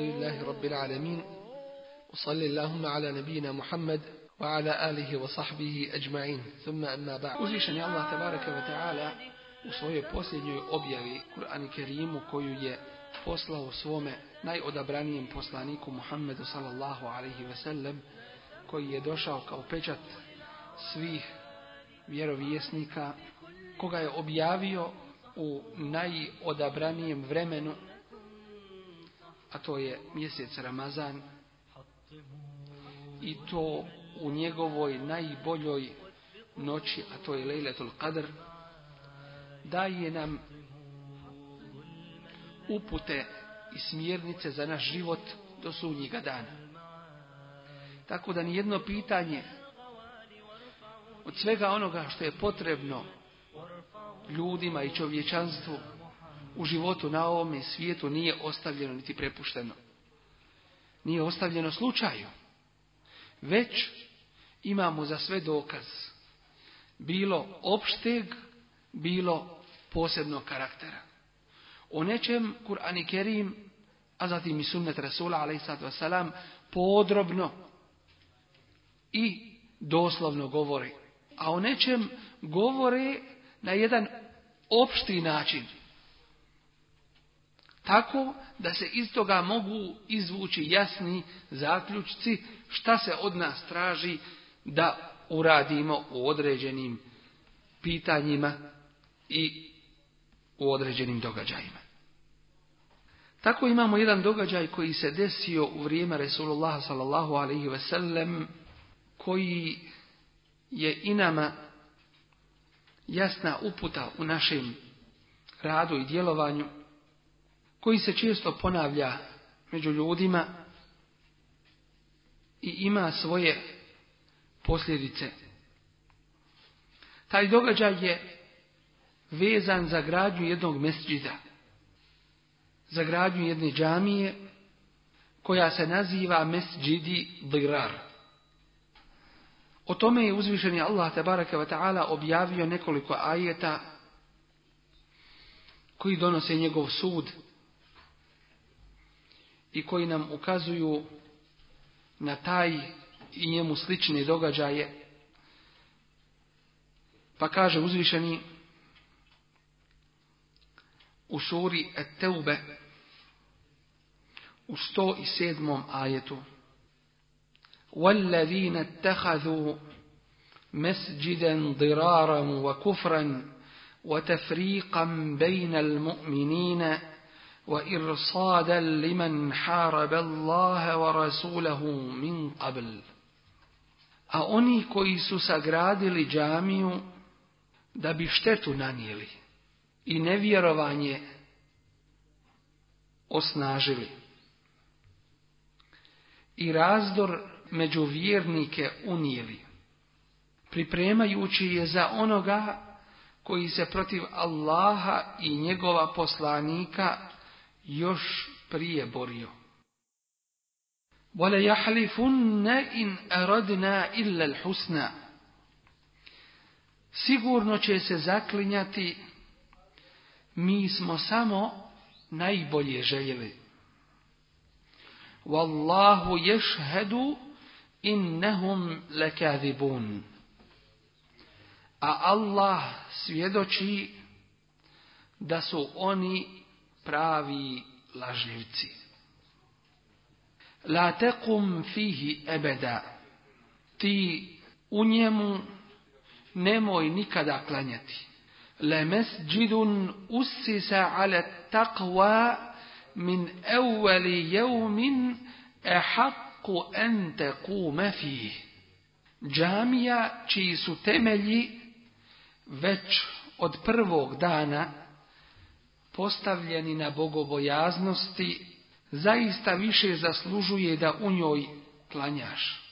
الحمد لله رب العالمين وصل اللهم على نبينا محمد wa أجمعين u svojoj posljednjoj objavi بوصلة Kerimu koju je poslao svome najodabranijem poslaniku Muhammedu sallallahu ve koji je došao kao pečat svih vjerovjesnika koga je objavio u najodabranijem vremenu a to je mjesec Ramazan i to u njegovoj najboljoj noći, a to je Lejletul Qadr, daje nam upute i smjernice za naš život do sunnjega dana. Tako da nijedno pitanje od svega onoga što je potrebno ljudima i čovječanstvu u životu na ovome svijetu nije ostavljeno niti prepušteno. Nije ostavljeno slučaju. Već imamo za sve dokaz. Bilo opšteg, bilo posebnog karaktera. O nečem Kur'an i Kerim, a zatim i sunnet Rasula, ali podrobno i doslovno govori. A o nečem govori na jedan opšti način tako da se iz toga mogu izvući jasni zaključci šta se od nas traži da uradimo u određenim pitanjima i u određenim događajima. Tako imamo jedan događaj koji se desio u vrijeme Resulullah sallallahu alaihi ve sellem koji je i nama jasna uputa u našem radu i djelovanju koji se često ponavlja među ljudima i ima svoje posljedice. Taj događaj je vezan za gradnju jednog mesđida, za gradnju jedne džamije koja se naziva mesđidi Dirar. O tome je uzvišeni Allah tabaraka wa ta'ala objavio nekoliko ajeta koji donose njegov sud i koji nam ukazuju na taj i njemu slične događaje. Pa kaže uzvišeni u suri Teube u 107. ajetu وَالَّذِينَ اتَّخَذُوا مسجدا ضرارا وكفرا وتفريقا بين المؤمنين وإرصادا لمن حارب الله wa من A oni koji su sagradili džamiju da bi štetu nanijeli i nevjerovanje osnažili. I razdor među vjernike unijeli, pripremajući je za onoga koji se protiv Allaha i njegova poslanika još prije borio. Wala in aradna illa al-husna. Sigurno će se zaklinjati mi smo samo najbolje željeli. Wallahu yashhadu innahum lekadibun. A Allah svjedoči da su oni pravi lažljivci. La tekum fihi ebeda. Ti u njemu nemoj nikada klanjati. Le mesđidun usisa ale takva min evveli jevmin ehakku ente kume fihi. Džamija čiji su temelji već od prvog dana postavljeni na bogobojaznosti, zaista više zaslužuje da u njoj klanjaš.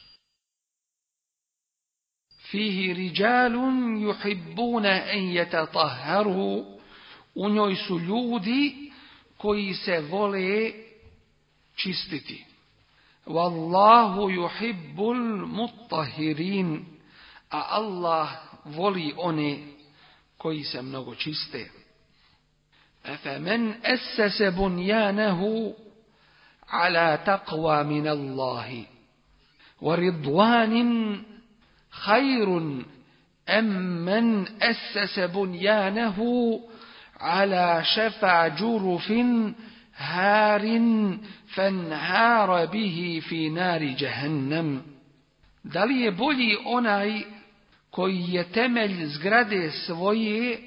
Fihi riđalun yuhibbuna en jetataharu, U njoj su ljudi koji se vole čistiti. Wallahu yuhibbul mutahirin. A Allah voli one koji se mnogo čiste. أفمن أسس بنيانه على تقوى من الله ورضوان خير أم من أسس بنيانه على شفا جرف هار فانهار به في نار جهنم da li je bolji onaj koji je temelj zgrade svoje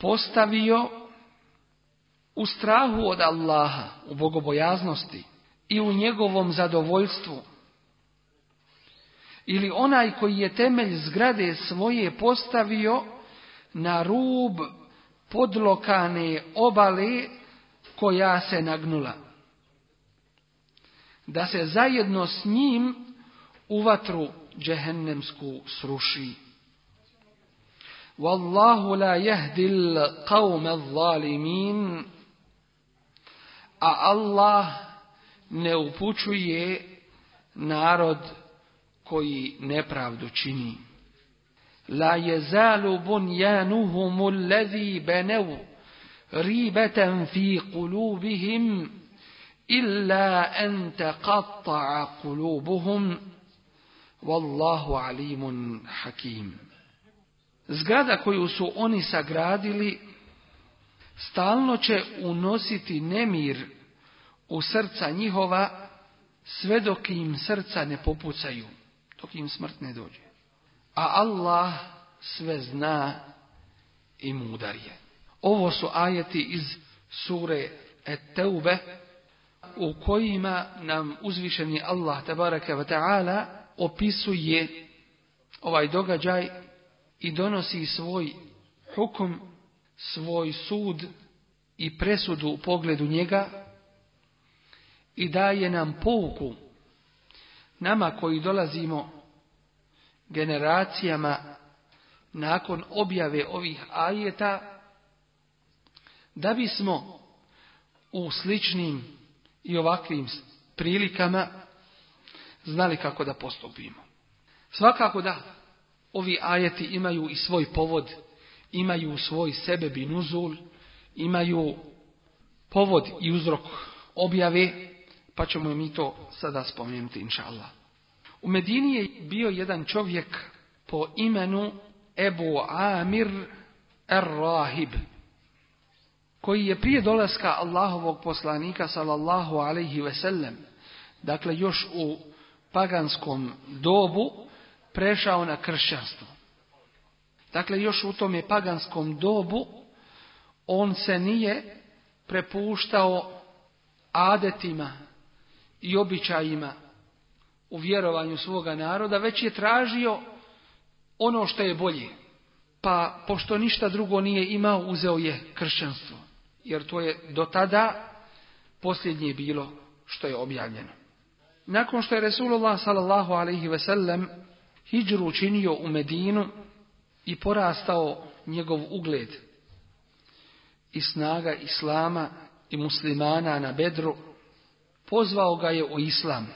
postavio U strahu od Allaha, u bogobojaznosti i u njegovom zadovoljstvu. Ili onaj koji je temelj zgrade svoje postavio na rub podlokane obale koja se nagnula. Da se zajedno s njim u vatru džehennemsku sruši. Wallahu la jahdil qawme zalimin a Allah ne upućuje narod koji nepravdu čini. La jezalu bunjanuhum allazi benevu ribatan fi kulubihim illa en taqatta'a kulubuhum wallahu alimun hakim. Zgrada koju su oni sagradili stalno će unositi nemir u srca njihova sve dok im srca ne popucaju, dok im smrt ne dođe. A Allah sve zna i mudar je. Ovo su ajeti iz sure Eteube u kojima nam uzvišeni Allah tabaraka wa ta'ala opisuje ovaj događaj i donosi svoj hukum svoj sud i presudu u pogledu njega i daje nam pouku nama koji dolazimo generacijama nakon objave ovih ajeta da bismo u sličnim i ovakvim prilikama znali kako da postupimo. Svakako da ovi ajeti imaju i svoj povod imaju svoj sebe binuzul, imaju povod i uzrok objave, pa ćemo mi to sada spomenuti, inša Allah. U Medini je bio jedan čovjek po imenu Ebu Amir Ar-Rahib, koji je prije dolaska Allahovog poslanika sallallahu alaihi sellem, dakle još u paganskom dobu, prešao na kršćanstvo. Dakle, još u tom je paganskom dobu on se nije prepuštao adetima i običajima u vjerovanju svoga naroda, već je tražio ono što je bolje. Pa, pošto ništa drugo nije imao, uzeo je kršćanstvo. Jer to je do tada posljednje bilo što je objavljeno. Nakon što je Resulullah s.a.v. hijđru učinio u Medinu, i porastao njegov ugled i snaga islama i muslimana na bedru, pozvao ga je u islam,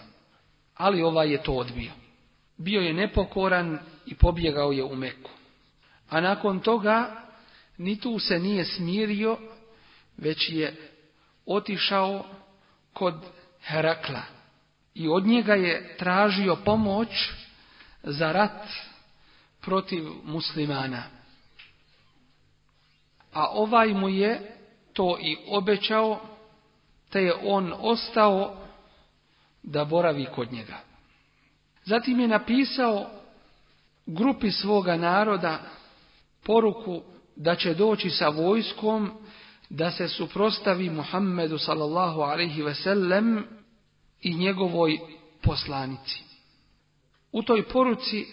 ali ovaj je to odbio. Bio je nepokoran i pobjegao je u Meku. A nakon toga ni tu se nije smirio, već je otišao kod Herakla i od njega je tražio pomoć za rat protiv muslimana. A ovaj mu je to i obećao, te je on ostao da boravi kod njega. Zatim je napisao grupi svoga naroda poruku da će doći sa vojskom da se suprostavi Muhammedu sallallahu alaihi sellem i njegovoj poslanici. U toj poruci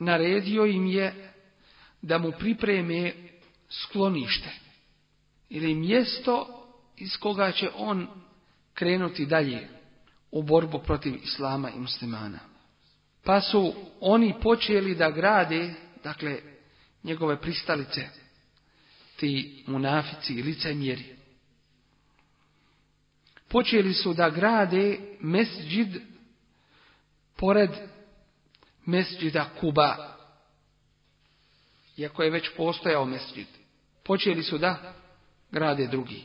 naredio im je da mu pripreme sklonište ili mjesto iz koga će on krenuti dalje u borbu protiv islama i muslimana. Pa su oni počeli da grade, dakle, njegove pristalice, ti munafici i licemjeri. Počeli su da grade mesđid pored mesđida Kuba. Iako je već postojao mesđid. Počeli su da grade drugi.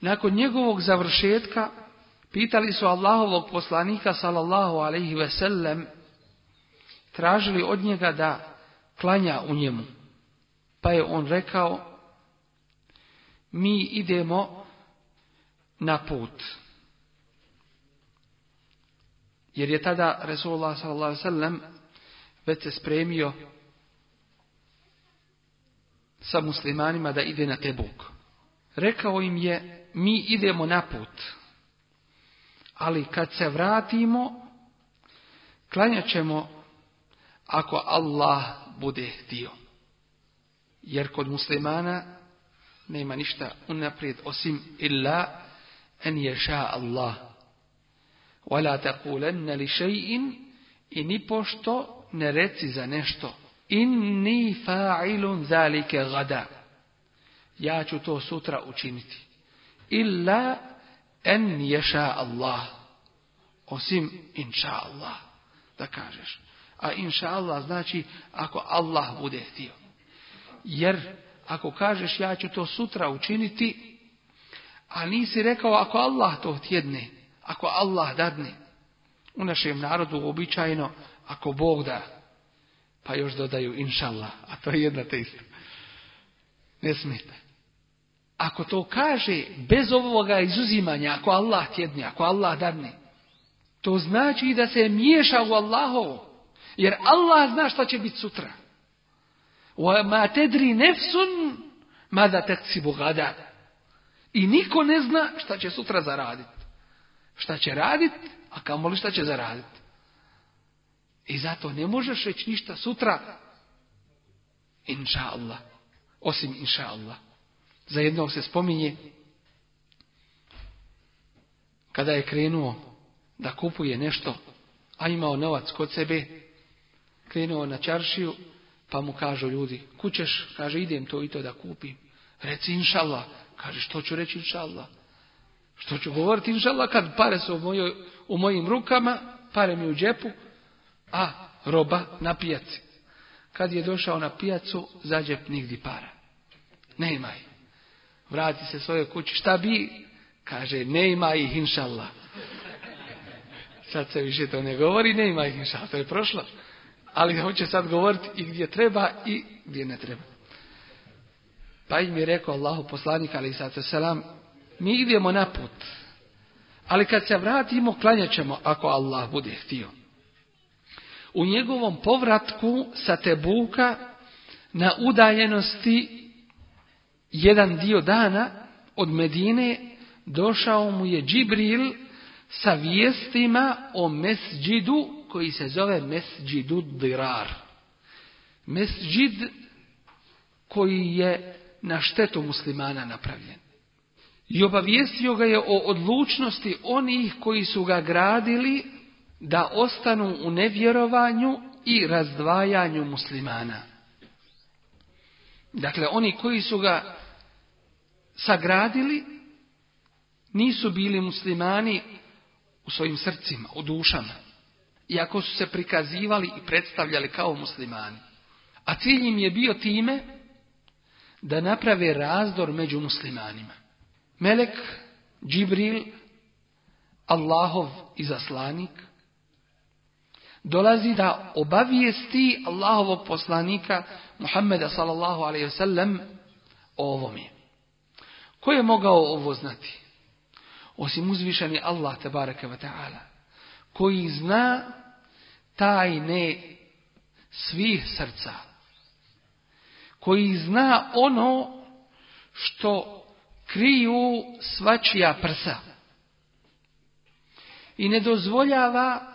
Nakon njegovog završetka pitali su Allahovog poslanika sallallahu alaihi ve tražili od njega da klanja u njemu. Pa je on rekao, mi idemo na put. Jer je tada Resulullah s.a.v već se spremio sa muslimanima da ide na Tebuk. Rekao im je, mi idemo na put, ali kad se vratimo, klanjat ćemo ako Allah bude dio. Jer kod muslimana nema ništa unaprijed osim illa en ješa Allah. Wala taqulanna li i nipošto ne reci za nešto. Inni fa'ilun zalike gada. Ja ću to sutra učiniti. Illa en ješa Allah. Osim inša Allah. Da kažeš. A inša Allah znači ako Allah bude htio. Jer ako kažeš ja ću to sutra učiniti, a nisi rekao ako Allah to htjedne, ako Allah dadne. U našem narodu uobičajeno ako Bog da. Pa još dodaju inšallah, a to je jedna te Ne smijete. Ako to kaže bez ovoga izuzimanja, ako Allah tjedni, ako Allah dani, to znači da se miješa u Allahovo. Jer Allah zna šta će biti sutra. Ma tedri nefsun, tek si bogada. I niko ne zna šta će sutra zaraditi. Šta će raditi, a kamoli šta će zaraditi. I zato ne možeš reći ništa sutra. Inša Allah. Osim inša Allah. Za jednog se spominje kada je krenuo da kupuje nešto, a imao novac kod sebe, krenuo na čaršiju, pa mu kažu ljudi, kućeš, kaže, idem to i to da kupim. Reci inšallah. Kaže, što ću reći inšallah? Što ću govoriti inšallah kad pare su u, mojoj, u mojim rukama, pare mi u džepu, a roba na pijaci. Kad je došao na pijacu, zađep nigdje para. Ne ima ih. Vrati se svoje kući. Šta bi? Kaže, ne ima ih, inšallah. Sad se više to ne govori, ne ima ih, inšallah. To je prošlo. Ali hoće sad govoriti i gdje treba i gdje ne treba. Pa im je rekao Allahu poslanik, ali sad se selam, mi idemo na put. Ali kad se vratimo, klanjat ćemo ako Allah bude htio u njegovom povratku sa Tebuka na udaljenosti jedan dio dana od Medine došao mu je Džibril sa vijestima o mesđidu koji se zove mesđidu dirar. Mesđid koji je na štetu muslimana napravljen. I obavijestio ga je o odlučnosti onih koji su ga gradili da ostanu u nevjerovanju i razdvajanju muslimana. Dakle, oni koji su ga sagradili, nisu bili muslimani u svojim srcima, u dušama. Iako su se prikazivali i predstavljali kao muslimani. A cilj im je bio time da naprave razdor među muslimanima. Melek, Džibril, Allahov izaslanik, dolazi da obavijesti Allahovog poslanika Muhammeda sallallahu alaihi o ovome. Ko je mogao ovo znati? Osim uzvišeni Allah tabaraka wa ta'ala koji zna tajne svih srca. Koji zna ono što kriju svačija prsa. I ne dozvoljava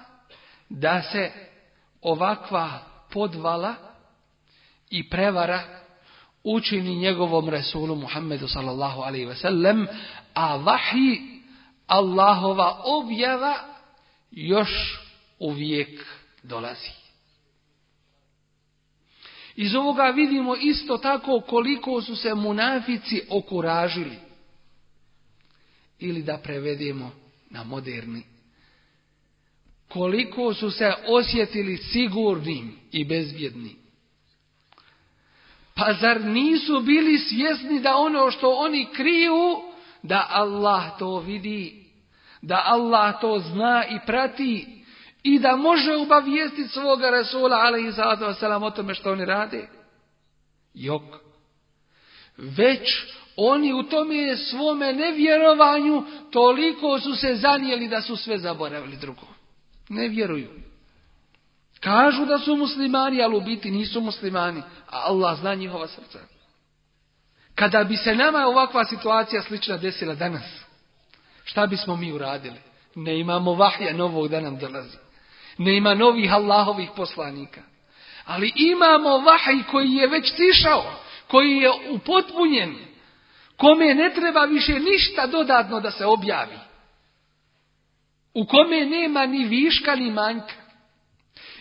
da se ovakva podvala i prevara učini njegovom Resulu Muhammedu sallallahu alaihi ve sellem, a vahi Allahova objava još uvijek dolazi. Iz ovoga vidimo isto tako koliko su se munafici okuražili. Ili da prevedemo na moderni koliko su se osjetili sigurnim i bezbjednim. Pa zar nisu bili svjesni da ono što oni kriju, da Allah to vidi, da Allah to zna i prati i da može obavijestiti svoga Rasula, ali i o tome što oni rade? Jok. Već oni u tome svome nevjerovanju toliko su se zanijeli da su sve zaboravili drugo. Ne vjeruju. Kažu da su muslimani, ali u biti nisu muslimani, a Allah zna njihova srca. Kada bi se nama ovakva situacija slična desila danas, šta bismo mi uradili? Ne imamo vahja novog da nam dolazi. Ne ima novih Allahovih poslanika. Ali imamo vahaj koji je već tišao, koji je upotpunjen, kome ne treba više ništa dodatno da se objavi u kome nema ni viška ni manjka.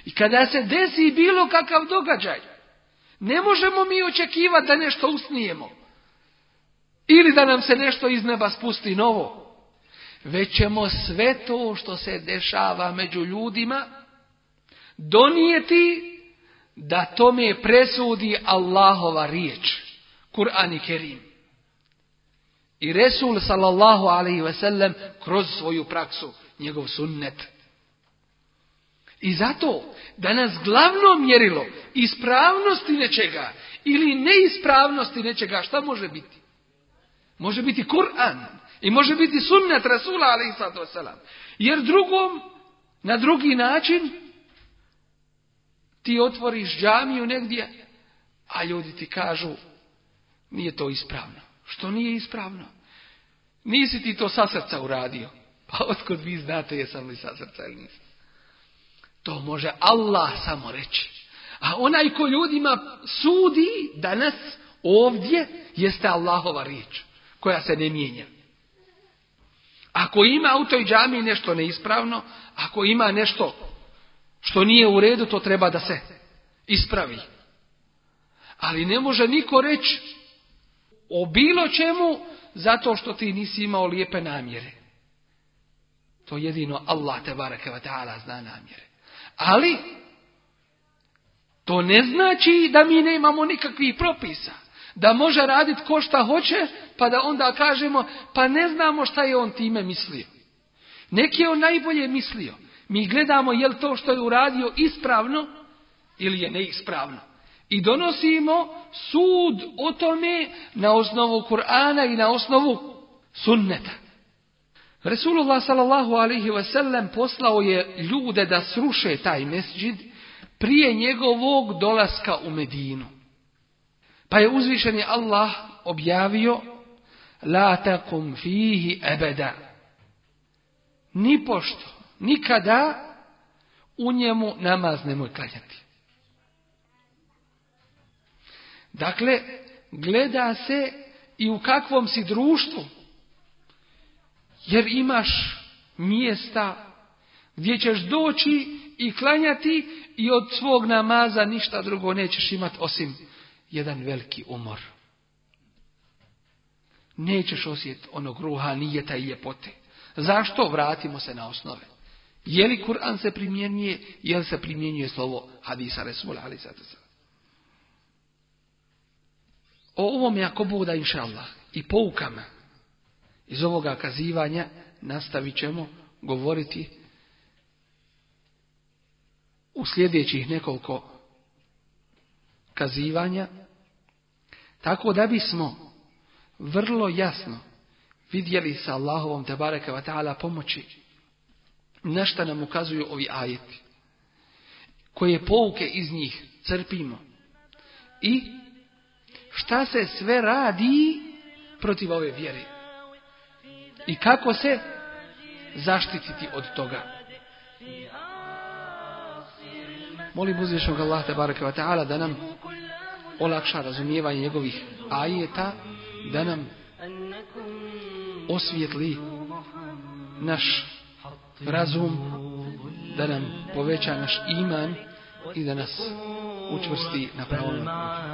I kada se desi bilo kakav događaj, ne možemo mi očekivati da nešto usnijemo. Ili da nam se nešto iz neba spusti novo. Već ćemo sve to što se dešava među ljudima donijeti da tome presudi Allahova riječ. Kur'an i Kerim. I Resul sallallahu alaihi ve sellem kroz svoju praksu njegov sunnet. I zato danas glavno mjerilo ispravnosti nečega ili neispravnosti nečega šta može biti? Može biti Kur'an i može biti sunnet Rasula ali Jer drugom, na drugi način ti otvoriš džamiju negdje, a ljudi ti kažu nije to ispravno. Što nije ispravno? Nisi ti to sa srca uradio. Pa otkud vi znate jesam li sa srca ili nisam? To može Allah samo reći. A onaj ko ljudima sudi danas ovdje jeste Allahova riječ koja se ne mijenja. Ako ima u toj džami nešto neispravno, ako ima nešto što nije u redu, to treba da se ispravi. Ali ne može niko reći o bilo čemu zato što ti nisi imao lijepe namjere. To jedino Allah te baraka ta'ala zna namjere. Ali, to ne znači da mi nemamo nikakvih propisa. Da može raditi ko šta hoće, pa da onda kažemo, pa ne znamo šta je on time mislio. Neki je on najbolje mislio. Mi gledamo je to što je uradio ispravno ili je neispravno. I donosimo sud o tome na osnovu Kur'ana i na osnovu sunneta. Resulullah sallallahu alaihi sallam poslao je ljude da sruše taj mesđid prije njegovog dolaska u Medinu. Pa je uzvišeni Allah objavio La takum fihi ebeda. Nipošto, nikada u njemu namaz nemoj klanjati. Dakle, gleda se i u kakvom si društvu jer imaš mjesta gdje ćeš doći i klanjati i od svog namaza ništa drugo nećeš imati osim jedan veliki umor. Nećeš osjet onog ruha, nijeta i ljepote. Zašto? Vratimo se na osnove. Je li Kur'an se primjenjuje, je li se primjenjuje slovo hadisa Resul ali O ovom ako Bog da inša Allah i poukama iz ovoga kazivanja nastavit ćemo govoriti u sljedećih nekoliko kazivanja, tako da bismo vrlo jasno vidjeli sa Allahovom te wa ta'ala pomoći na šta nam ukazuju ovi ajeti, koje pouke iz njih crpimo i šta se sve radi protiv ove vjere i kako se zaštititi od toga. Molim uzvišnog Allah wa ta'ala da nam olakša razumijevanje njegovih ajeta, da nam osvijetli naš razum, da nam poveća naš iman i da nas učvrsti na pravom